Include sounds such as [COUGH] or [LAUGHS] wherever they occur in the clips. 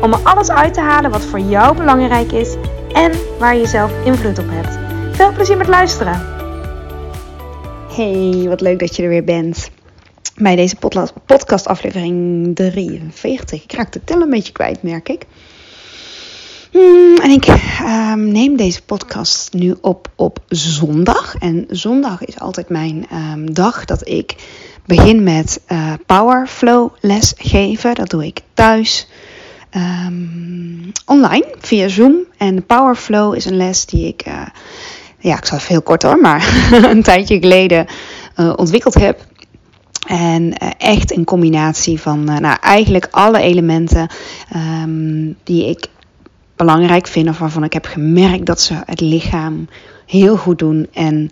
om er alles uit te halen wat voor jou belangrijk is en waar je zelf invloed op hebt. Veel plezier met luisteren. Hey, wat leuk dat je er weer bent. Bij deze podcast aflevering 43. Ik raak de tel een beetje kwijt, merk ik. Hmm, en ik ehm, neem deze podcast nu op op zondag. En zondag is altijd mijn ehm, dag dat ik begin met uh, Power Flow les geven. Dat doe ik thuis. Online via Zoom. En Power Flow is een les die ik, uh, ja, ik zal even heel kort hoor, maar [LAUGHS] een tijdje geleden uh, ontwikkeld heb. En uh, echt een combinatie van, nou, eigenlijk alle elementen um, die ik belangrijk vind of waarvan ik heb gemerkt dat ze het lichaam heel goed doen en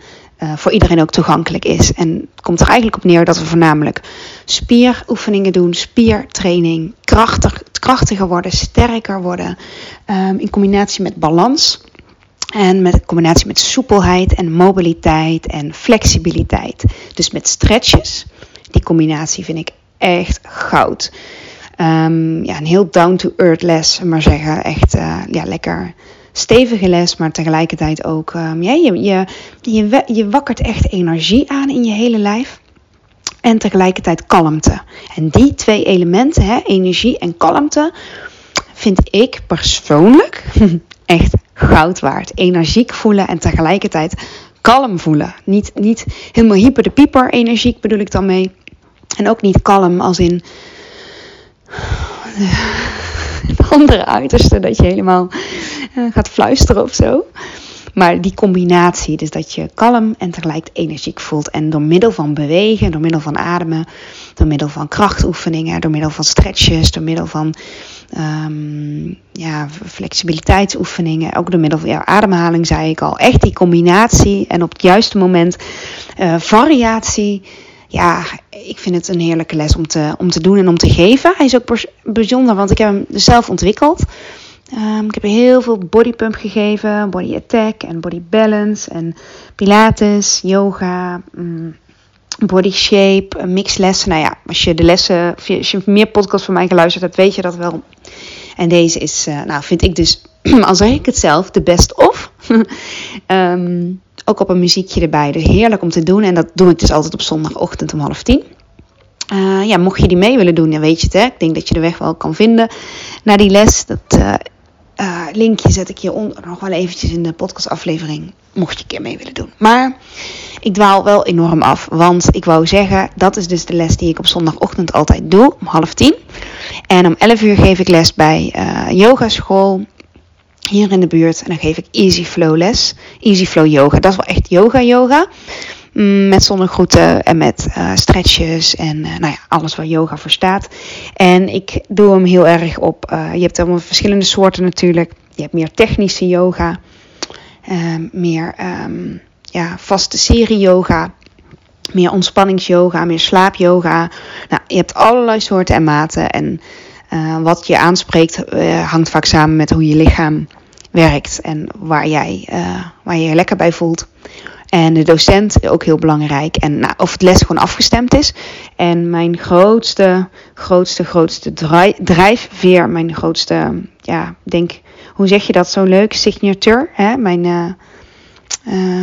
voor iedereen ook toegankelijk is. En het komt er eigenlijk op neer dat we voornamelijk spieroefeningen doen, spiertraining, krachtig, krachtiger worden, sterker worden, um, in combinatie met balans. En met combinatie met soepelheid en mobiliteit en flexibiliteit. Dus met stretches. Die combinatie vind ik echt goud. Um, ja, een heel down-to-earth les, maar zeggen. Echt uh, ja, lekker stevige les, maar tegelijkertijd ook... Um, ja, je, je, je, je wakkert echt energie aan in je hele lijf. En tegelijkertijd kalmte. En die twee elementen, hè, energie en kalmte, vind ik persoonlijk [LAUGHS] echt goud waard. Energiek voelen en tegelijkertijd kalm voelen. Niet, niet helemaal hyper de pieper energiek bedoel ik dan mee. En ook niet kalm als in [LAUGHS] het andere uiterste dat je helemaal uh, gaat fluisteren of zo. Maar die combinatie, dus dat je kalm en tegelijk energiek voelt. En door middel van bewegen, door middel van ademen, door middel van krachtoefeningen, door middel van stretches, door middel van um, ja, flexibiliteitsoefeningen, ook door middel van ademhaling, zei ik al. Echt die combinatie en op het juiste moment uh, variatie ja, ik vind het een heerlijke les om te, om te doen en om te geven. Hij is ook bijzonder, want ik heb hem zelf ontwikkeld. Um, ik heb heel veel bodypump gegeven, body attack en body balance en pilates, yoga, um, body shape, mixlessen. Nou ja, als je de lessen, als je meer podcasts van mij geluisterd hebt, weet je dat wel. En deze is, uh, nou vind ik dus, [CLEARS THROAT] al zeg ik het zelf, de best of. um, [LAUGHS] ook op een muziekje erbij. Dus heerlijk om te doen. En dat doe ik dus altijd op zondagochtend om half tien. Uh, ja, mocht je die mee willen doen, dan weet je het. Hè? Ik denk dat je de weg wel kan vinden naar die les. Dat uh, uh, linkje zet ik hieronder nog wel eventjes in de podcastaflevering. Mocht je een keer mee willen doen. Maar ik dwaal wel enorm af. Want ik wou zeggen, dat is dus de les die ik op zondagochtend altijd doe. Om half tien. En om elf uur geef ik les bij yogaschool hier in de buurt. En dan geef ik Easy Flow les. Easy Flow yoga. Dat is wel echt yoga yoga. Met zonnegroeten en met uh, stretches en uh, nou ja, alles waar yoga voor staat. En ik doe hem heel erg op. Uh, je hebt allemaal verschillende soorten natuurlijk. Je hebt meer technische yoga. meer um, ja, vaste serie yoga. Meer ontspannings-yoga, meer slaap-yoga. Nou, je hebt allerlei soorten en maten. En wat je aanspreekt hangt vaak samen met hoe je lichaam werkt en waar jij waar je je lekker bij voelt. En de docent ook heel belangrijk. En nou, of het les gewoon afgestemd is. En mijn grootste, grootste, grootste drijfveer, mijn grootste, ja, denk, hoe zeg je dat zo leuk? Signature, hè? Mijn,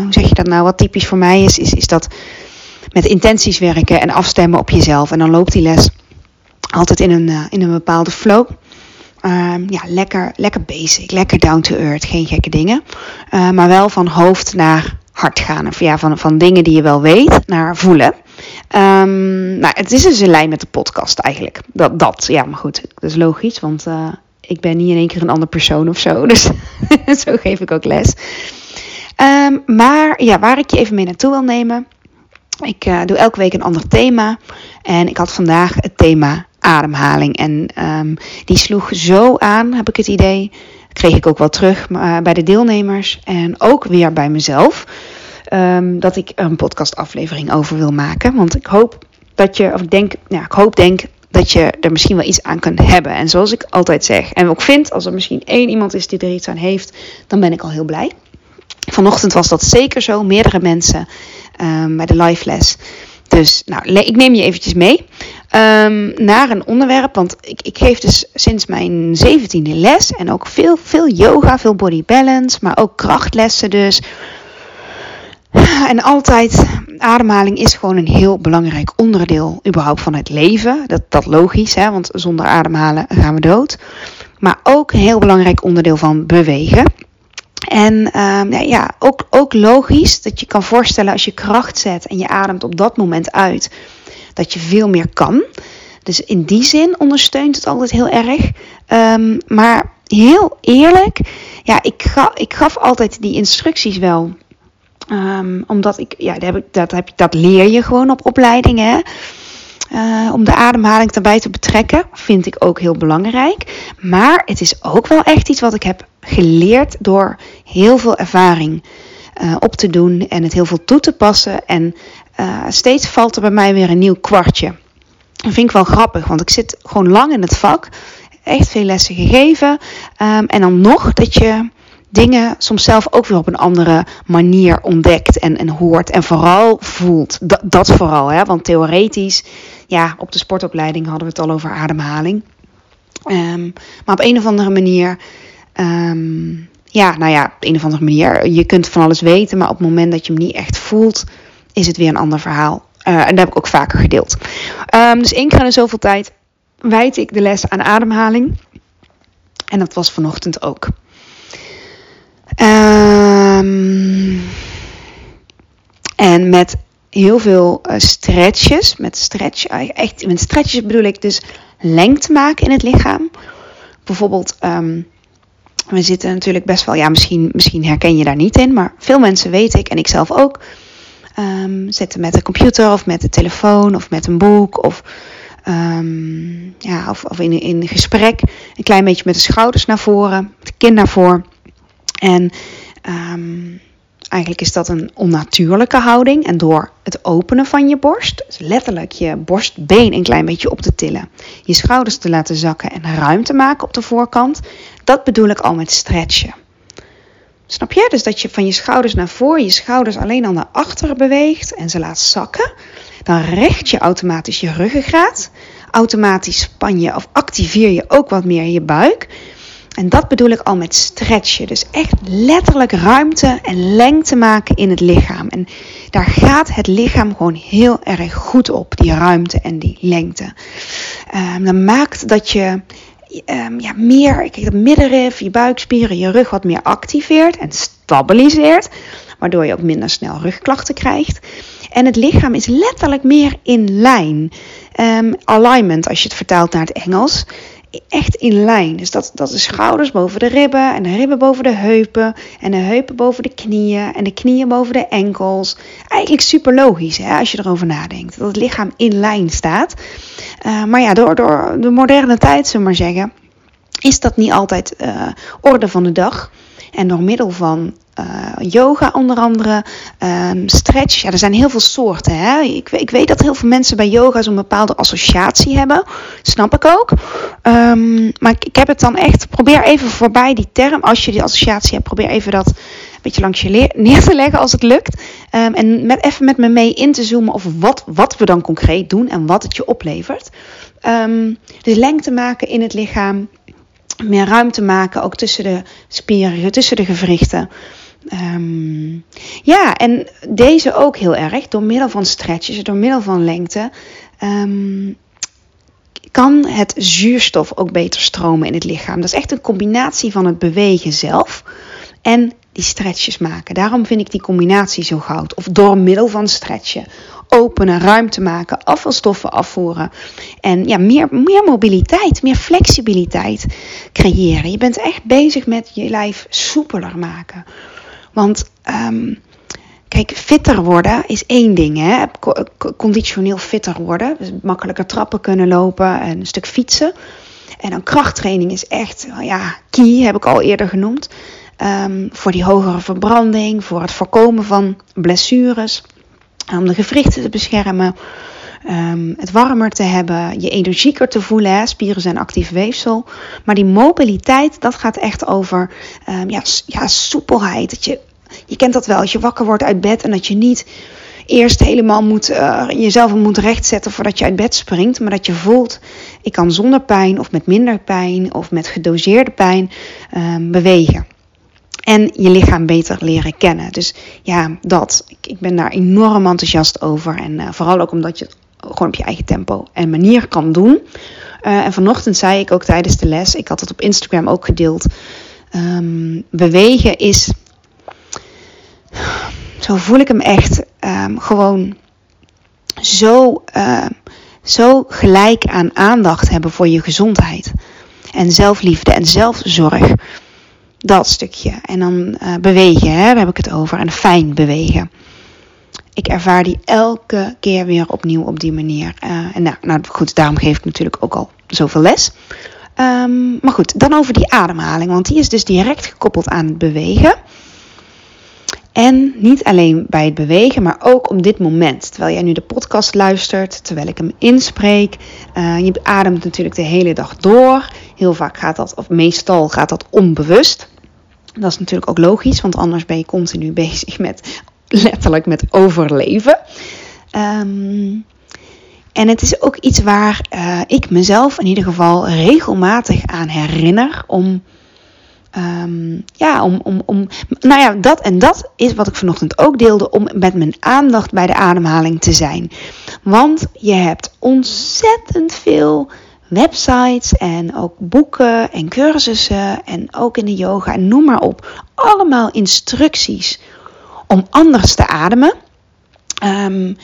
hoe zeg je dat nou? Wat typisch voor mij is, is, is dat met intenties werken en afstemmen op jezelf. En dan loopt die les altijd in een, uh, in een bepaalde flow. Uh, ja, lekker, lekker basic, lekker down to earth, geen gekke dingen. Maar wel van hoofd naar hart gaan. Of ja, van, van dingen die je wel weet naar voelen. Um, nou, het is dus in lijn met de podcast eigenlijk. Dat, dat ja, maar goed, dat is logisch, want uh, ik ben niet in één keer een andere persoon of zo. [LAUGHS] Dus [LAUGHS] zo geef ik ook les. Um, maar ja, waar ik je even mee naartoe wil nemen. Ik uh, doe elke week een ander thema. En ik had vandaag het thema ademhaling. En um, die sloeg zo aan, heb ik het idee. Kreeg ik ook wel terug maar bij de deelnemers en ook weer bij mezelf. Um, dat ik een podcastaflevering over wil maken. Want ik hoop dat je, of ik denk, ja, ik hoop denk dat je er misschien wel iets aan kunt hebben. En zoals ik altijd zeg, en ook vind, als er misschien één iemand is die er iets aan heeft, dan ben ik al heel blij. Vanochtend was dat zeker zo, meerdere mensen um, bij de live les. Dus nou, ik neem je eventjes mee um, naar een onderwerp. Want ik, ik geef dus sinds mijn zeventiende les. En ook veel, veel yoga, veel body balance. Maar ook krachtlessen dus. En altijd, ademhaling is gewoon een heel belangrijk onderdeel überhaupt van het leven. Dat, dat logisch, hè, want zonder ademhalen gaan we dood. Maar ook een heel belangrijk onderdeel van bewegen. En um, ja, ook, ook logisch dat je kan voorstellen als je kracht zet en je ademt op dat moment uit, dat je veel meer kan. Dus in die zin ondersteunt het altijd heel erg. Um, maar heel eerlijk, ja, ik, ga, ik gaf altijd die instructies wel. Um, omdat ik, ja, dat, heb ik, dat, heb, dat leer je gewoon op opleidingen. Uh, om de ademhaling daarbij te betrekken, vind ik ook heel belangrijk. Maar het is ook wel echt iets wat ik heb geleerd door heel veel ervaring uh, op te doen en het heel veel toe te passen. En uh, steeds valt er bij mij weer een nieuw kwartje. Dat vind ik wel grappig, want ik zit gewoon lang in het vak. Echt veel lessen gegeven. Um, en dan nog dat je dingen soms zelf ook weer op een andere manier ontdekt en, en hoort. En vooral voelt. Dat, dat vooral, hè? want theoretisch, ja, op de sportopleiding hadden we het al over ademhaling. Um, maar op een of andere manier Um, ja, nou ja, op een of andere manier. Je kunt van alles weten, maar op het moment dat je hem niet echt voelt, is het weer een ander verhaal. Uh, en dat heb ik ook vaker gedeeld. Um, dus één keer in zoveel tijd wijd ik de les aan ademhaling. En dat was vanochtend ook. Um, en met heel veel uh, stretches. Met, stretch, uh, echt, met stretches bedoel ik dus lengte maken in het lichaam. Bijvoorbeeld um, we zitten natuurlijk best wel, ja, misschien, misschien herken je daar niet in, maar veel mensen weet ik en ik zelf ook. Um, zitten met de computer of met de telefoon of met een boek of, um, ja, of, of in, in gesprek. Een klein beetje met de schouders naar voren, de kin naar voren. En um, Eigenlijk is dat een onnatuurlijke houding. En door het openen van je borst, dus letterlijk je borstbeen een klein beetje op te tillen, je schouders te laten zakken en ruimte maken op de voorkant, dat bedoel ik al met stretchen. Snap je? Dus dat je van je schouders naar voren, je schouders alleen al naar achteren beweegt en ze laat zakken. Dan recht je automatisch je ruggengraat. Automatisch span je of activeer je ook wat meer je buik. En dat bedoel ik al met stretchen. Dus echt letterlijk ruimte en lengte maken in het lichaam. En daar gaat het lichaam gewoon heel erg goed op, die ruimte en die lengte. Um, dat maakt dat je um, ja, meer, kijk, het middenrif, je buikspieren, je rug wat meer activeert en stabiliseert. Waardoor je ook minder snel rugklachten krijgt. En het lichaam is letterlijk meer in lijn. Um, alignment, als je het vertaalt naar het Engels echt in lijn. Dus dat, dat de schouders boven de ribben en de ribben boven de heupen en de heupen boven de knieën en de knieën boven de enkels. Eigenlijk super logisch hè, als je erover nadenkt. Dat het lichaam in lijn staat. Uh, maar ja, door, door de moderne tijd, zullen we maar zeggen, is dat niet altijd uh, orde van de dag. En door middel van uh, yoga onder andere, um, stretch. Ja, er zijn heel veel soorten. Hè? Ik, ik, weet dat heel veel mensen bij yoga zo'n bepaalde associatie hebben. Snap ik ook. Um, maar ik, heb het dan echt. Probeer even voorbij die term. Als je die associatie hebt, probeer even dat een beetje langs je [LAUGHS] neer te leggen als het lukt. Um, en met, even met me mee in te zoomen over wat, wat we dan concreet doen en wat het je oplevert. dus lengte maken in het lichaam meer ruimte maken, ook tussen de spieren, tussen de gewrichten. Um, ja, en deze ook heel erg, door middel van stretches, door middel van lengte, um, kan het zuurstof ook beter stromen in het lichaam. Dat is echt een combinatie van het bewegen zelf en die stretches maken. Daarom vind ik die combinatie zo goud. Of door middel van stretchen openen, ruimte maken, afvalstoffen afvoeren. En ja, meer, meer mobiliteit, meer flexibiliteit creëren. Je bent echt bezig met je lijf soepeler maken. Want um, kijk, fitter worden is één ding. Hè? Conditioneel fitter worden. Dus makkelijker trappen kunnen lopen en een stuk fietsen. En dan krachttraining is echt, ja, key heb ik al eerder genoemd. Ehm, voor die hogere verbranding, voor het voorkomen van blessures, om de gewrichten te beschermen, um, het warmer te hebben, je energieker te voelen. Spieren zijn actief weefsel. Maar die mobiliteit, dat gaat echt over um, ja, ja, soepelheid. Dat je, je kent dat wel, als je wakker wordt uit bed en dat je niet eerst helemaal moet, uh, jezelf moet rechtzetten voordat je uit bed springt. Maar dat je voelt, ik kan zonder pijn of met minder pijn of met gedoseerde pijn um, bewegen. En je lichaam beter leren kennen. Dus ja, dat. Ik, ben daar enorm enthousiast over. En uh, vooral ook omdat je gewoon op je eigen tempo en manier kan doen. Uh, en vanochtend zei ik ook tijdens de les, ik had het op Instagram ook gedeeld. Um, bewegen is, zo voel ik hem echt, um, gewoon zo, uh, zo gelijk aan aandacht hebben voor je gezondheid. En zelfliefde en zelfzorg. Dat stukje. En dan uh, bewegen, hè, daar heb ik het over. En fijn bewegen ik ervaar die elke keer weer opnieuw op die manier. Uh, en nou, nou goed, daarom geef ik natuurlijk ook al zoveel les. Um, maar goed, dan over die ademhaling, want die is dus direct gekoppeld aan het bewegen. En niet alleen bij het bewegen, maar ook op dit moment. Terwijl jij nu de podcast luistert, terwijl ik hem inspreek. Uh, je ademt natuurlijk de hele dag door. Heel vaak gaat dat, of meestal gaat dat onbewust. Dat is natuurlijk ook logisch, want anders ben je continu [LAUGHS] bezig met letterlijk met overleven. Um, en het is ook iets waar uh, ik mezelf in ieder geval regelmatig aan herinner om. Um, ja, om, om, om. Nou ja, dat en dat is wat ik vanochtend ook deelde. Om met mijn aandacht bij de ademhaling te zijn. Want je hebt ontzettend veel websites en ook boeken en cursussen. En ook in de yoga en noem maar op. Allemaal instructies om anders te ademen. Um,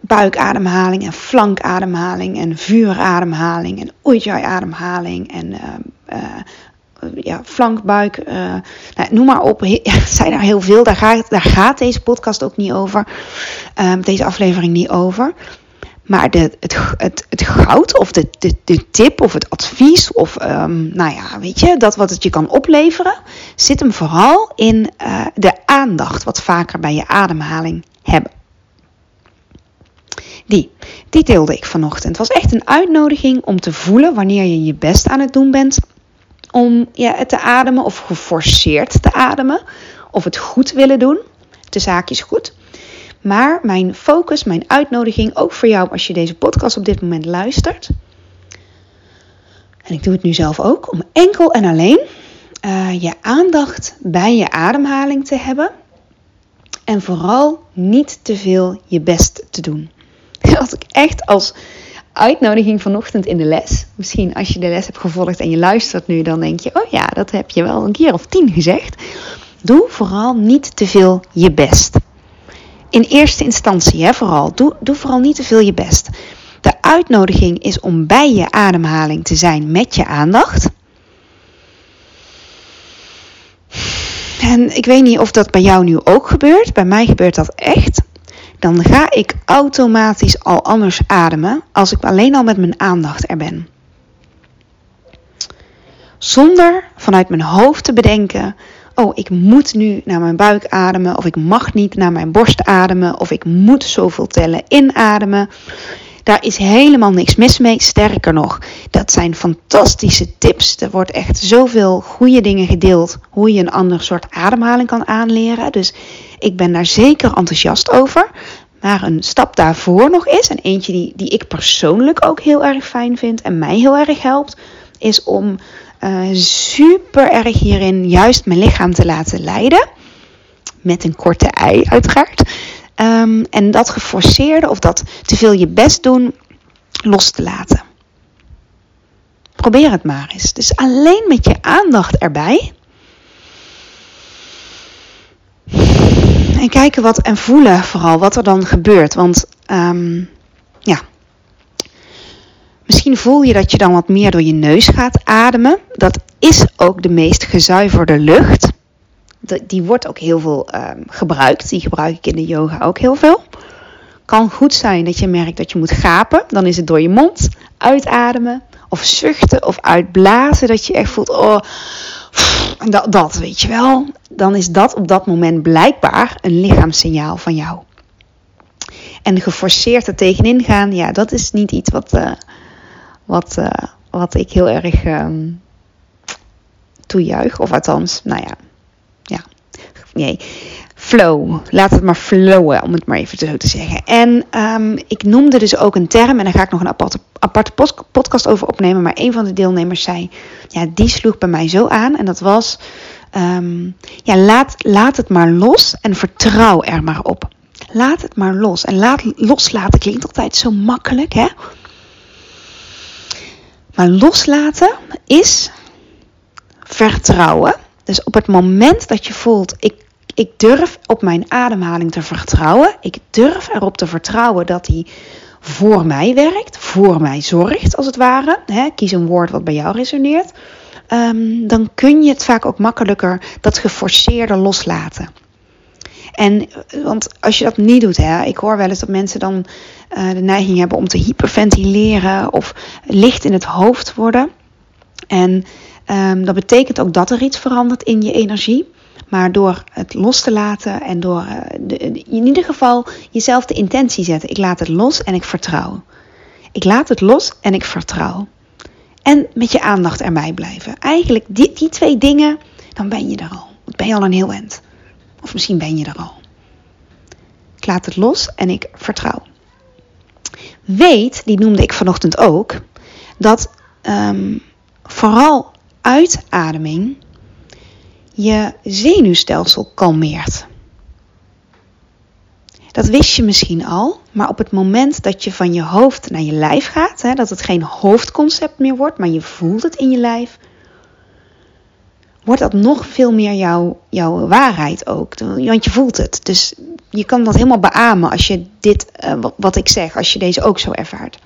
buikademhaling en flankademhaling en vuurademhaling en ujjayi-ademhaling en uh, uh, ja, flankbuik, uh, nou, noem maar op. [LAUGHS] Er zijn er heel veel. Daar gaat, daar gaat deze podcast ook niet over. Um, deze aflevering niet over. Maar de, het, het, het goud of de, de, de tip of het advies of um, nou ja, weet je, dat wat het je kan opleveren, zit hem vooral in uh, de aandacht wat vaker bij je ademhaling hebben. Die, die deelde ik vanochtend. Het was echt een uitnodiging om te voelen wanneer je je best aan het doen bent om ja, te ademen of geforceerd te ademen of het goed willen doen. De zaak is goed. Maar mijn focus, mijn uitnodiging, ook voor jou als je deze podcast op dit moment luistert. En ik doe het nu zelf ook, om enkel en alleen uh, je aandacht bij je ademhaling te hebben. En vooral niet te veel je best te doen. [LAUGHS] Dat ik echt als uitnodiging vanochtend in de les. Misschien als je de les hebt gevolgd en je luistert nu, dan denk je: oh ja, dat heb je wel een keer of tien gezegd. Doe vooral niet te veel je best in eerste instantie, hè, vooral. Doe, doe vooral niet te veel je best. De uitnodiging is om bij je ademhaling te zijn met je aandacht. En ik weet niet of dat bij jou nu ook gebeurt. Bij mij gebeurt dat echt. Dan ga ik automatisch al anders ademen als ik alleen al met mijn aandacht er ben. Zonder vanuit mijn hoofd te bedenken: oh, ik moet nu naar mijn buik ademen, of ik mag niet naar mijn borst ademen, of ik moet zoveel tellen inademen. Daar is helemaal niks mis mee. Sterker nog, dat zijn fantastische tips. Er wordt echt zoveel goede dingen gedeeld hoe je een ander soort ademhaling kan aanleren. Dus ik ben daar zeker enthousiast over. Maar een stap daarvoor nog is, en eentje die, die ik persoonlijk ook heel erg fijn vind en mij heel erg helpt, is om uh, super erg hierin juist mijn lichaam te laten leiden. Met een korte ei, uiteraard. Um, en dat geforceerde of dat te veel je best doen los te laten. Probeer het maar eens. Dus alleen met je aandacht erbij. En kijken wat en voelen vooral wat er dan gebeurt. Want um, Misschien voel je dat je dan wat meer door je neus gaat ademen. Dat is ook de meest gezuiverde lucht. Die wordt ook heel veel um, gebruikt. Die gebruik ik in de yoga ook heel veel. Kan goed zijn dat je merkt dat je moet gapen. Dan is het door je mond uitademen. of zuchten of uitblazen, dat je echt voelt, oh, dat, dat weet je wel, dan is dat op dat moment blijkbaar een lichaamssignaal van jou. En geforceerd er tegenin gaan, ja, dat is niet iets wat, uh, wat, uh, wat ik heel erg um, toejuich. Of althans, nou ja, ja, nee. Flow. Laat het maar flowen, om het maar even zo te zeggen. En um, ik noemde dus ook een term, en daar ga ik nog een aparte, aparte podcast over opnemen. Maar een van de deelnemers zei, ja, die sloeg bij mij zo aan. En dat was, um, ja, laat, laat het maar los en vertrouw er maar op. Laat het maar los. En laat, loslaten klinkt altijd zo makkelijk, hè? Maar loslaten is vertrouwen. Dus op het moment dat je voelt, ik, ik durf op mijn ademhaling te vertrouwen. Ik durf erop te vertrouwen dat hij voor mij werkt, voor mij zorgt, als het ware. Kies een woord wat bij jou resoneert. Um, dan kun je het vaak ook makkelijker dat geforceerde loslaten. En want als je dat niet doet, hè, ik hoor wel eens dat mensen dan uh, de neiging hebben om te hyperventileren of licht in het hoofd worden. En um, dat betekent ook dat er iets verandert in je energie. Maar door het los te laten en door uh, de, in ieder geval jezelf de intentie zetten. Ik laat het los en ik vertrouw. Ik laat het los en ik vertrouw. En met je aandacht erbij blijven. Eigenlijk die, die twee dingen, dan ben je er al. Dan ben je al een heel eind. Of misschien ben je er al. Ik laat het los en ik vertrouw. Weet, die noemde ik vanochtend ook, dat um, vooral uitademing je zenuwstelsel kalmeert. Dat wist je misschien al, maar op het moment dat je van je hoofd naar je lijf gaat, hè, dat het geen hoofdconcept meer wordt, maar je voelt het in je lijf, wordt dat nog veel meer jouw, jouw waarheid ook. Want je voelt het. Dus je kan dat helemaal beamen als je dit, uh, wat ik zeg, als je deze ook zo ervaart.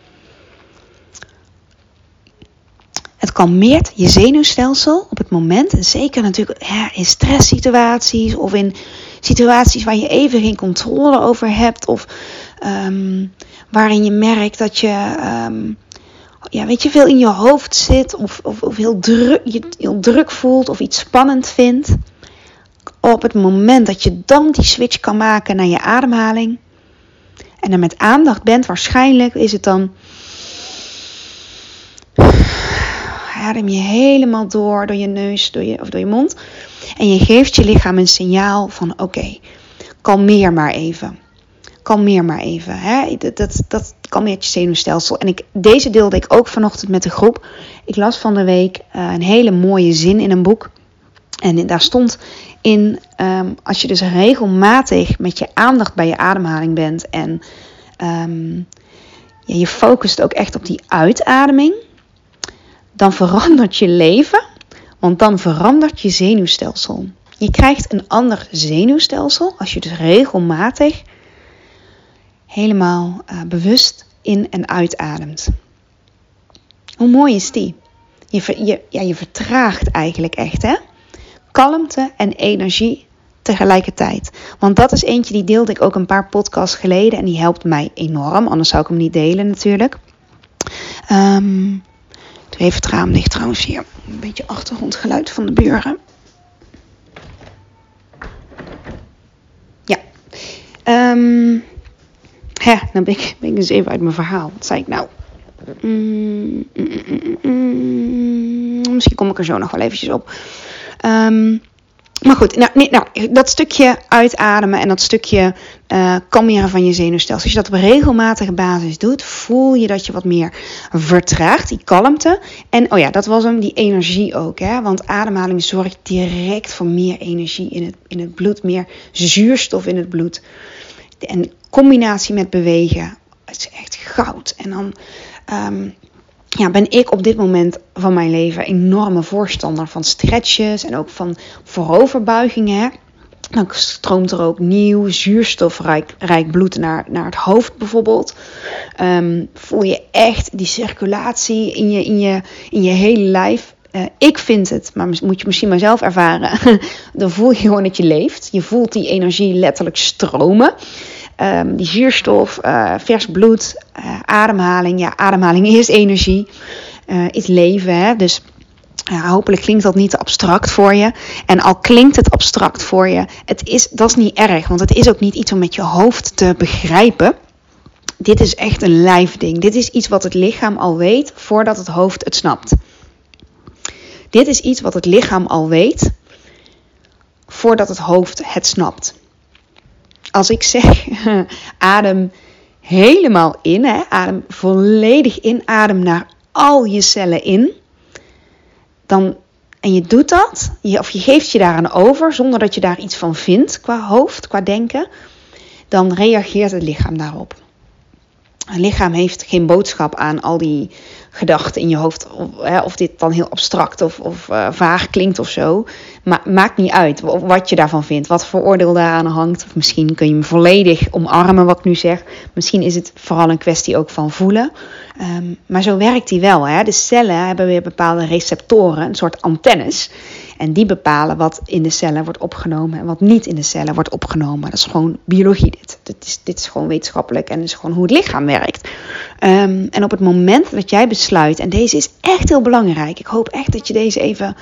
Het kalmeert je zenuwstelsel op het moment, en zeker natuurlijk ja, in stresssituaties of in situaties waar je even geen controle over hebt of um, waarin je merkt dat je um, ja, weet je, veel in je hoofd zit of, of, of heel, druk, je heel druk voelt of iets spannend vindt. Op het moment dat je dan die switch kan maken naar je ademhaling en er met aandacht bent, waarschijnlijk is het dan adem je helemaal door, door je neus door je, of door je mond. En je geeft je lichaam een signaal van oké, kalmeer maar even. Kalmeer maar even. Hè? Dat, dat, dat kalmeert je zenuwstelsel. En ik, deze deelde ik ook vanochtend met de groep. Ik las van de week uh, een hele mooie zin in een boek. En daar stond in, um, als je dus regelmatig met je aandacht bij je ademhaling bent en um, ja, je focust ook echt op die uitademing, dan verandert je leven, want dan verandert je zenuwstelsel. Je krijgt een ander zenuwstelsel als je dus regelmatig helemaal uh, bewust in en uitademt. Hoe mooi is die? Je, je, je vertraagt eigenlijk echt, hè? Kalmte en energie tegelijkertijd. Want dat is eentje die deelde ik ook een paar podcasts geleden en die helpt mij enorm. Anders zou ik hem niet delen natuurlijk. Um, even het raam dicht trouwens hier. Een beetje achtergrondgeluid van de buren. Ja. Um, ja, dan ben ik, ben ik dus even uit mijn verhaal. Wat zei ik nou? Mm, mm, mm, misschien kom ik er zo nog wel eventjes op. Um, maar goed, nou, nee, nou, dat stukje uitademen en dat stukje uh, kalmeren van je zenuwstelsel. Als je dat op regelmatige basis doet, voel je dat je wat meer vertraagt, die kalmte. En oh ja, dat was hem, die energie ook. Hè? Want ademhaling zorgt direct voor meer energie in het, in het bloed, meer zuurstof in het bloed. En combinatie met bewegen, het is echt goud. En dan um, ja, ben ik op dit moment van mijn leven enorme voorstander van stretches en ook van vooroverbuigingen. Dan stroomt er ook nieuw zuurstofrijk rijk bloed naar, naar het hoofd bijvoorbeeld. Um, voel je echt die circulatie in je, in je, in je hele lijf. Uh, ik vind het, maar moet je misschien maar zelf ervaren. [LAUGHS] dan voel je gewoon dat je leeft. Je voelt die energie letterlijk stromen. Um, die zuurstof, uh, vers bloed, uh, ademhaling. Ja, ademhaling is energie. uh, is leven. Hè? Dus hopelijk klinkt dat niet te abstract voor je. En al klinkt het abstract voor je, het is, dat is niet erg. Want het is ook niet iets om met je hoofd te begrijpen. Dit is echt een lijfding. Dit is iets wat het lichaam al weet voordat het hoofd het snapt. Dit is iets wat het lichaam al weet voordat het hoofd het snapt. Als ik zeg [LAUGHS] adem helemaal in, hè, adem volledig in, adem naar al je cellen in, dan, en je doet dat, of je geeft je daaraan over zonder dat je daar iets van vindt qua hoofd, qua denken, dan reageert het lichaam daarop. Het lichaam heeft geen boodschap aan al die gedachten in je hoofd. Of, hè, of dit dan heel abstract of, of uh, vaag klinkt of zo. Maar maakt niet uit wat je daarvan vindt. Wat voor oordeel daaraan hangt. Of misschien kun je hem volledig omarmen wat ik nu zeg. Misschien is het vooral een kwestie ook van voelen. Um, maar zo werkt die wel. Hè. De cellen hebben weer bepaalde receptoren. Een soort antennes. En die bepalen wat in de cellen wordt opgenomen en wat niet in de cellen wordt opgenomen. Dat is gewoon biologie dit. Dit is, dit is gewoon wetenschappelijk en is gewoon hoe het lichaam werkt. Um, en op het moment dat jij besluit, en deze is echt heel belangrijk. Ik hoop echt dat je deze even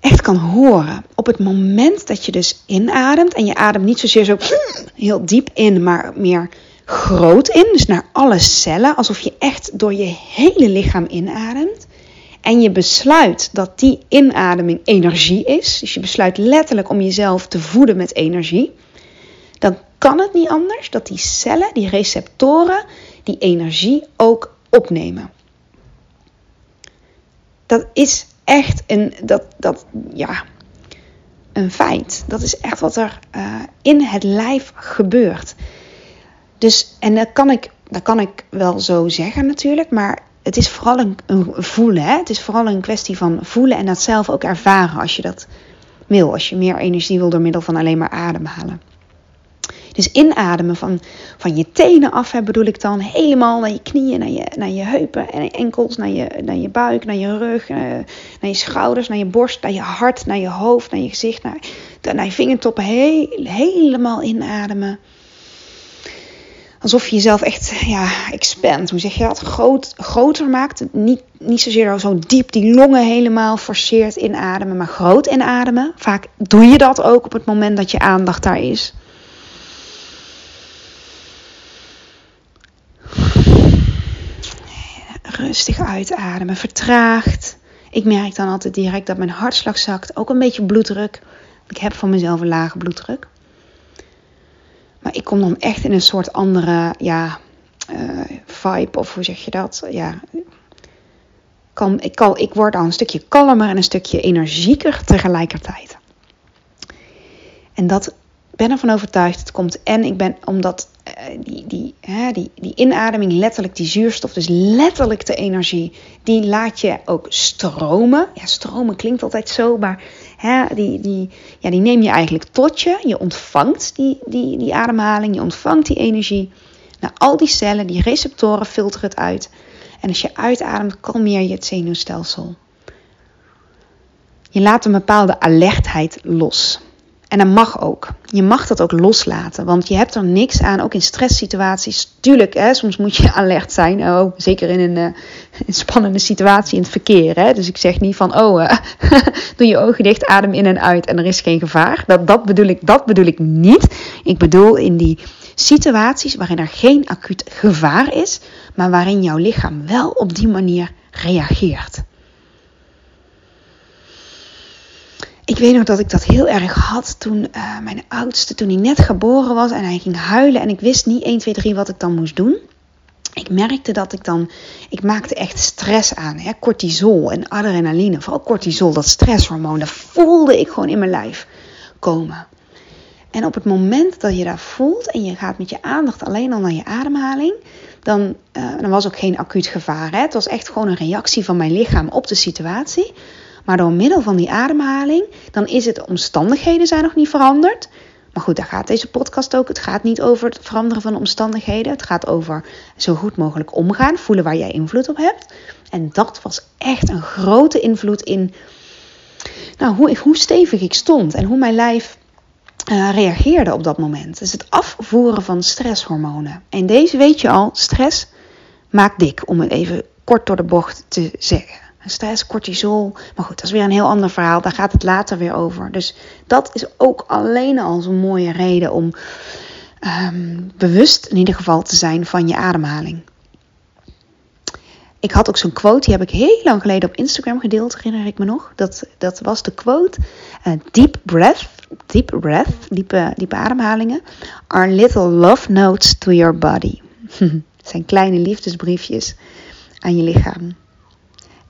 echt kan horen. Op het moment dat je dus inademt en je ademt niet zozeer zo heel diep in, maar meer groot in, dus naar alle cellen, alsof je echt door je hele lichaam inademt en je besluit dat die inademing energie is, dus je besluit letterlijk om jezelf te voeden met energie, dan kan het niet anders dat die cellen, die receptoren, die energie ook opnemen. Dat is echt een, dat, dat, ja, een feit. Dat is echt wat er uh, in het lijf gebeurt. Dus, en dat kan ik, dat kan ik wel zo zeggen natuurlijk, maar het is vooral een, voelen. Hè? Het is vooral een kwestie van voelen en dat zelf ook ervaren als je dat wil. Als je meer energie wil door middel van alleen maar ademhalen. Dus inademen van, van je tenen af, hè, bedoel ik dan. Helemaal naar je knieën, naar je, naar je heupen en enkels, naar je, naar je buik, naar je rug, naar, eh, naar je schouders, naar je borst, naar je hart, naar je hoofd, naar je gezicht, naar, naar je vingertoppen. Heel, helemaal inademen alsof je jezelf echt ja, expand, hoe zeg je dat, Groot, groter maakt. Niet, niet zozeer zo diep die longen helemaal forceert inademen, maar groot inademen. Vaak doe je dat ook op het moment dat je aandacht daar is. Rustig uitademen, vertraagd. Ik merk dan altijd direct dat mijn hartslag zakt, ook een beetje bloeddruk. Ik heb van mezelf een lage bloeddruk. Maar ik kom dan echt in een soort andere ja, uh, vibe, of hoe zeg je dat? Ja, kan, ik, kan, ik word dan een stukje kalmer en een stukje energieker tegelijkertijd. En dat ben ervan overtuigd. Het komt en ik ben omdat uh, die, die, hè, die, die inademing, letterlijk die zuurstof, dus letterlijk de energie, die laat je ook stromen. Ja, stromen klinkt altijd zo, maar Hè, die, die, ja, die neem je eigenlijk tot je. Je ontvangt die, die, die ademhaling, je ontvangt die energie. Nou, al die cellen, die receptoren filteren het uit. En als je uitademt, kalmeer je het zenuwstelsel. Je laat een bepaalde alertheid los. En dat mag ook. Je mag dat ook loslaten, want je hebt er niks aan, ook in stresssituaties. Tuurlijk, hè, soms moet je [LAUGHS] alert zijn, oh, zeker in een, uh, spannende situatie in het verkeer. Hè. Dus ik zeg niet van, oh, uh, [LAUGHS] doe je ogen dicht, adem in en uit en er is geen gevaar. Dat, dat, bedoel ik, dat bedoel ik niet. Ik bedoel in die situaties waarin er geen acuut gevaar is, maar waarin jouw lichaam wel op die manier reageert. Ik weet nog dat ik dat heel erg had toen uh, mijn oudste, toen hij net geboren was en hij ging huilen en ik wist niet 1, 2, 3 wat ik dan moest doen. Ik merkte dat ik dan, ik maakte echt stress aan, hè? cortisol en adrenaline, vooral cortisol, dat stresshormoon, dat voelde ik gewoon in mijn lijf komen. En op het moment dat je dat voelt en je gaat met je aandacht alleen al naar je ademhaling, dan, dan was ook geen acuut gevaar. Hè? Het was echt gewoon een reactie van mijn lichaam op de situatie. Maar door middel van die ademhaling, dan is het, omstandigheden zijn nog niet veranderd. Maar goed, daar gaat deze podcast ook. Het gaat niet over het veranderen van omstandigheden. Het gaat over zo goed mogelijk omgaan, voelen waar jij invloed op hebt. En dat was echt een grote invloed in nou, hoe, hoe stevig ik stond en hoe mijn lijf uh, reageerde op dat moment. Dus het afvoeren van stresshormonen. En deze weet je al, stress maakt dik, om het even kort door de bocht te zeggen. Stress, cortisol. Maar goed, dat is weer een heel ander verhaal. Daar gaat het later weer over. Dus dat is ook alleen al zo'n mooie reden om ehm, bewust in ieder geval te zijn van je ademhaling. Ik had ook zo'n quote, die heb ik heel lang geleden op Instagram gedeeld, herinner ik me nog. Dat, dat was de quote: uh, Deep breath, deep breath, diepe, diepe ademhalingen, are little love notes to your body. [LAUGHS] Zijn kleine liefdesbriefjes aan je lichaam.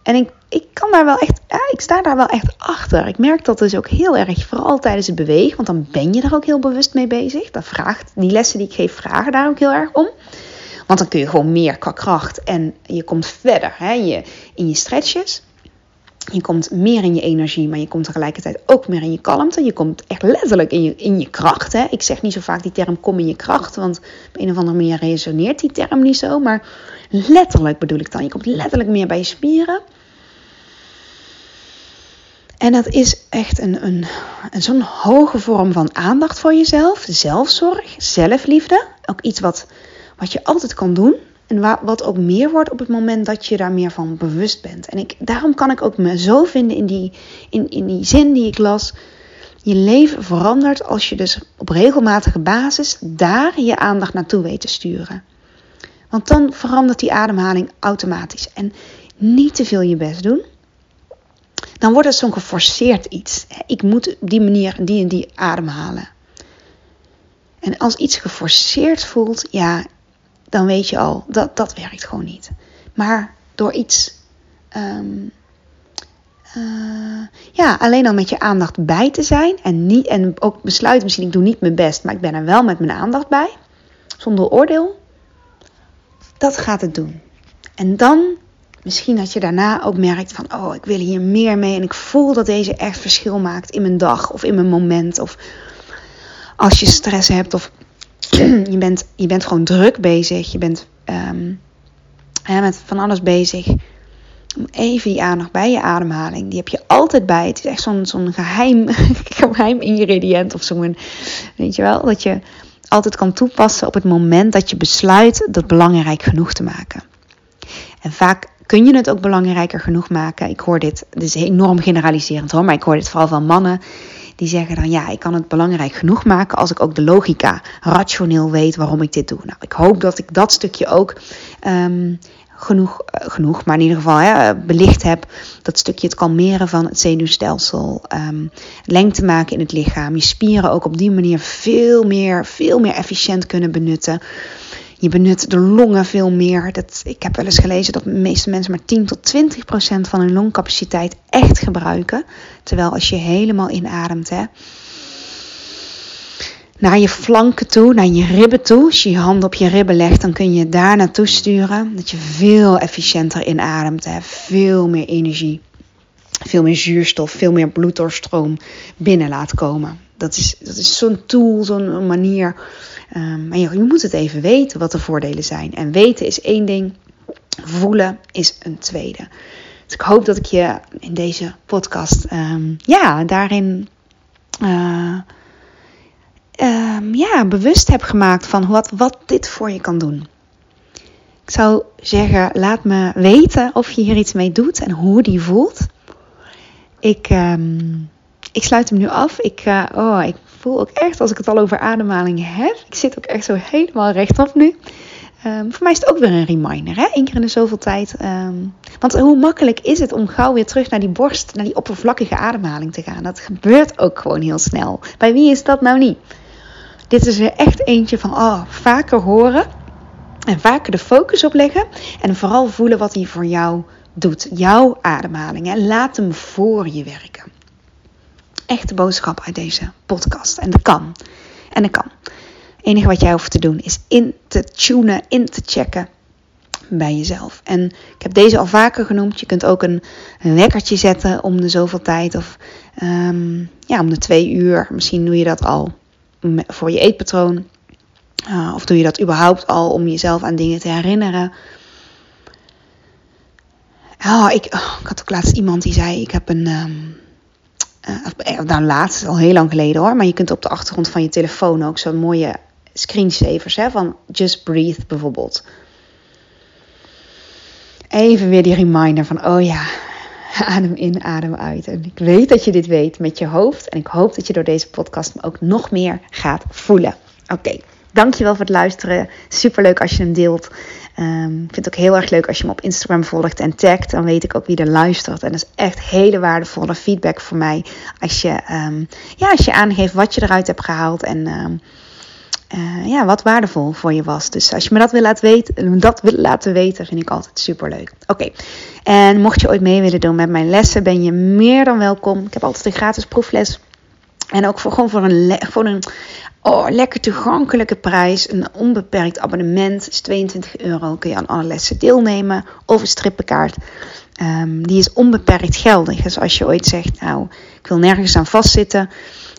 En ik, ik kan daar wel echt, ik sta daar wel echt achter. Ik merk dat dus ook heel erg, vooral tijdens het bewegen, want dan ben je er ook heel bewust mee bezig. Dat vraagt, die lessen die ik geef vragen daar ook heel erg om. Want dan kun je gewoon meer qua kracht en je komt verder hè, je, in je stretches. Je komt meer in je energie, maar je komt tegelijkertijd ook meer in je kalmte. Je komt echt letterlijk in je, in je kracht. Hè. Ik zeg niet zo vaak die term kom in je kracht, want op een of andere manier resoneert die term niet zo. Maar letterlijk bedoel ik dan. Je komt letterlijk meer bij je spieren. En dat is echt een, een, een zo'n hoge vorm van aandacht voor jezelf, zelfzorg, zelfliefde. Ook iets wat, wat je altijd kan doen. En wat ook meer wordt op het moment dat je daar meer van bewust bent. En ik, daarom kan ik ook me zo vinden in die, in, in die zin die ik las. Je leven verandert als je dus op regelmatige basis daar je aandacht naartoe weet te sturen. Want dan verandert die ademhaling automatisch. En niet te veel je best doen. Dan wordt het zo'n geforceerd iets. Ik moet op die manier die en die ademhalen. En als iets geforceerd voelt, ja, dan weet je al dat dat werkt gewoon niet. Maar door iets, ehm, eh, ja, alleen al met je aandacht bij te zijn en, niet, en ook besluiten misschien, ik doe niet mijn best, maar ik ben er wel met mijn aandacht bij, zonder oordeel, dat gaat het doen. En dan, misschien dat je daarna ook merkt van, oh, ik wil hier meer mee en ik voel dat deze echt verschil maakt in mijn dag of in mijn moment of als je stress hebt of [CLEARS THROAT] je, bent, je bent gewoon druk bezig. Je bent um, met van alles bezig. Even die aandacht bij je ademhaling. Die heb je altijd bij. Het is echt zo'n zo'n geheim, [LAUGHS] geheim ingrediënt of zo'n. Weet je wel? Dat je altijd kan toepassen op het moment dat je besluit dat belangrijk genoeg te maken. En vaak kun je het ook belangrijker genoeg maken. Ik hoor dit, dit is enorm generaliserend hoor, maar ik hoor dit vooral van mannen die zeggen dan ja, ik kan het belangrijk genoeg maken als ik ook de logica rationeel weet waarom ik dit doe. Nou, ik hoop dat ik dat stukje ook um, genoeg, uh, genoeg, maar in ieder geval hè, belicht heb. Dat stukje het kalmeren van het zenuwstelsel, um, lengte maken in het lichaam, je spieren ook op die manier veel meer, veel meer efficiënt kunnen benutten. Je benut de longen veel meer. Dat, ik heb wel eens gelezen dat de meeste mensen maar 10 tot 20 procent van hun longcapaciteit echt gebruiken. Terwijl als je helemaal inademt, hè, naar je flanken toe, naar je ribben toe. Als je je hand op je ribben legt, dan kun je daar naartoe sturen. Dat je veel efficiënter inademt, hè, veel meer energie, veel meer zuurstof, veel meer bloeddoorstroom binnen laat komen. Dat is, dat is zo'n tool, zo'n manier Um, maar je, moet het even weten wat de voordelen zijn. En weten is één ding, voelen is een tweede. Dus ik hoop dat ik je in deze podcast, um, ja, daarin uh, um, ja, bewust heb gemaakt van wat, wat dit voor je kan doen. Ik zou zeggen, laat me weten of je hier iets mee doet en hoe die voelt. Ik, ik sluit hem nu af. Ik, uh, oh, ik voel ook echt, als ik het al over ademhaling heb, ik zit ook echt zo helemaal rechtop nu. Um, voor mij is het ook weer een reminder, hè? Eén keer in de zoveel tijd. Um, want hoe makkelijk is het om gauw weer terug naar die borst, naar die oppervlakkige ademhaling te gaan? Dat gebeurt ook gewoon heel snel. Bij wie is dat nou niet? Dit is er echt eentje van oh, vaker horen en vaker de focus op leggen. En vooral voelen wat hij voor jou doet. Jouw ademhaling. Hè? Laat hem voor je werken echte boodschap uit deze podcast. En dat kan. En dat kan. Het enige wat jij hoeft te doen is in te tunen, in te checken bij jezelf. En ik heb deze al vaker genoemd. Je kunt ook een, wekkertje zetten om de zoveel tijd of um, ja, om de twee uur. Misschien doe je dat al voor je eetpatroon. Uh, of doe je dat überhaupt al om jezelf aan dingen te herinneren. Ik, oh, ik had ook laatst iemand die zei: Ik heb een, um, uh, nou, laatst, al heel lang geleden hoor. Maar je kunt op de achtergrond van je telefoon ook zo'n mooie screensavers hè, van Just Breathe bijvoorbeeld. even weer die reminder van, oh ja, [LAUGHS] adem in, adem uit. En ik weet dat je dit weet met je hoofd. En ik hoop dat je door deze podcast me ook nog meer gaat voelen. Oké, dankjewel voor het luisteren. Superleuk als je hem deelt. Um, ik vind het ook heel erg leuk als je me op Instagram volgt en tagt. Dan weet ik ook wie er luistert. En dat is echt hele waardevolle feedback voor mij. Als je, um, ja, als je aangeeft wat je eruit hebt gehaald. En um, uh, ja, wat waardevol voor je was. Dus als je me dat wil laten weten, dat wil laten weten vind ik altijd super leuk. Oké, en mocht je ooit mee willen doen met mijn lessen, ben je meer dan welkom. Ik heb altijd een gratis proefles. En ook voor, gewoon voor een, voor een oh, lekker toegankelijke prijs. Een onbeperkt abonnement is 22 euro. Kun je aan alle lessen deelnemen. Of een strippenkaart. Um, die is onbeperkt geldig. Dus als je ooit zegt, nou, ik wil nergens aan vastzitten.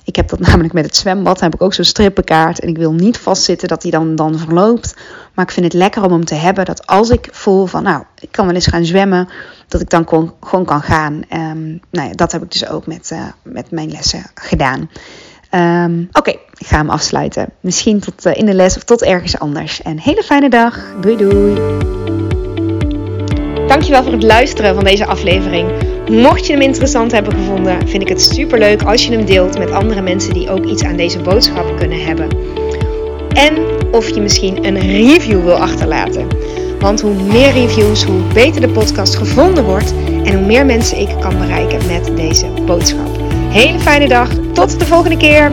Ik heb dat [LAUGHS] namelijk met het zwembad. Heb ik ook zo'n strippenkaart. En ik wil niet vastzitten dat die dan, dan verloopt. Maar ik vind het lekker om hem te hebben. Dat als ik voel van, nou, ik kan wel eens gaan zwemmen. Dat ik dan gewoon kan gaan. Um, nou ja, dat heb ik dus ook met, uh, met mijn lessen gedaan. Um, Oké, ik ga hem afsluiten. Misschien tot uh, in de les of tot ergens anders. En hele fijne dag. Doei doei. Dankjewel voor het luisteren van deze aflevering. Mocht je hem interessant hebben gevonden, vind ik het super leuk als je hem deelt met andere mensen die ook iets aan deze boodschap kunnen hebben. En of je misschien een review wil achterlaten. Want hoe meer reviews, hoe beter de podcast gevonden wordt en hoe meer mensen ik kan bereiken met deze boodschap. Hele fijne dag, tot de volgende keer.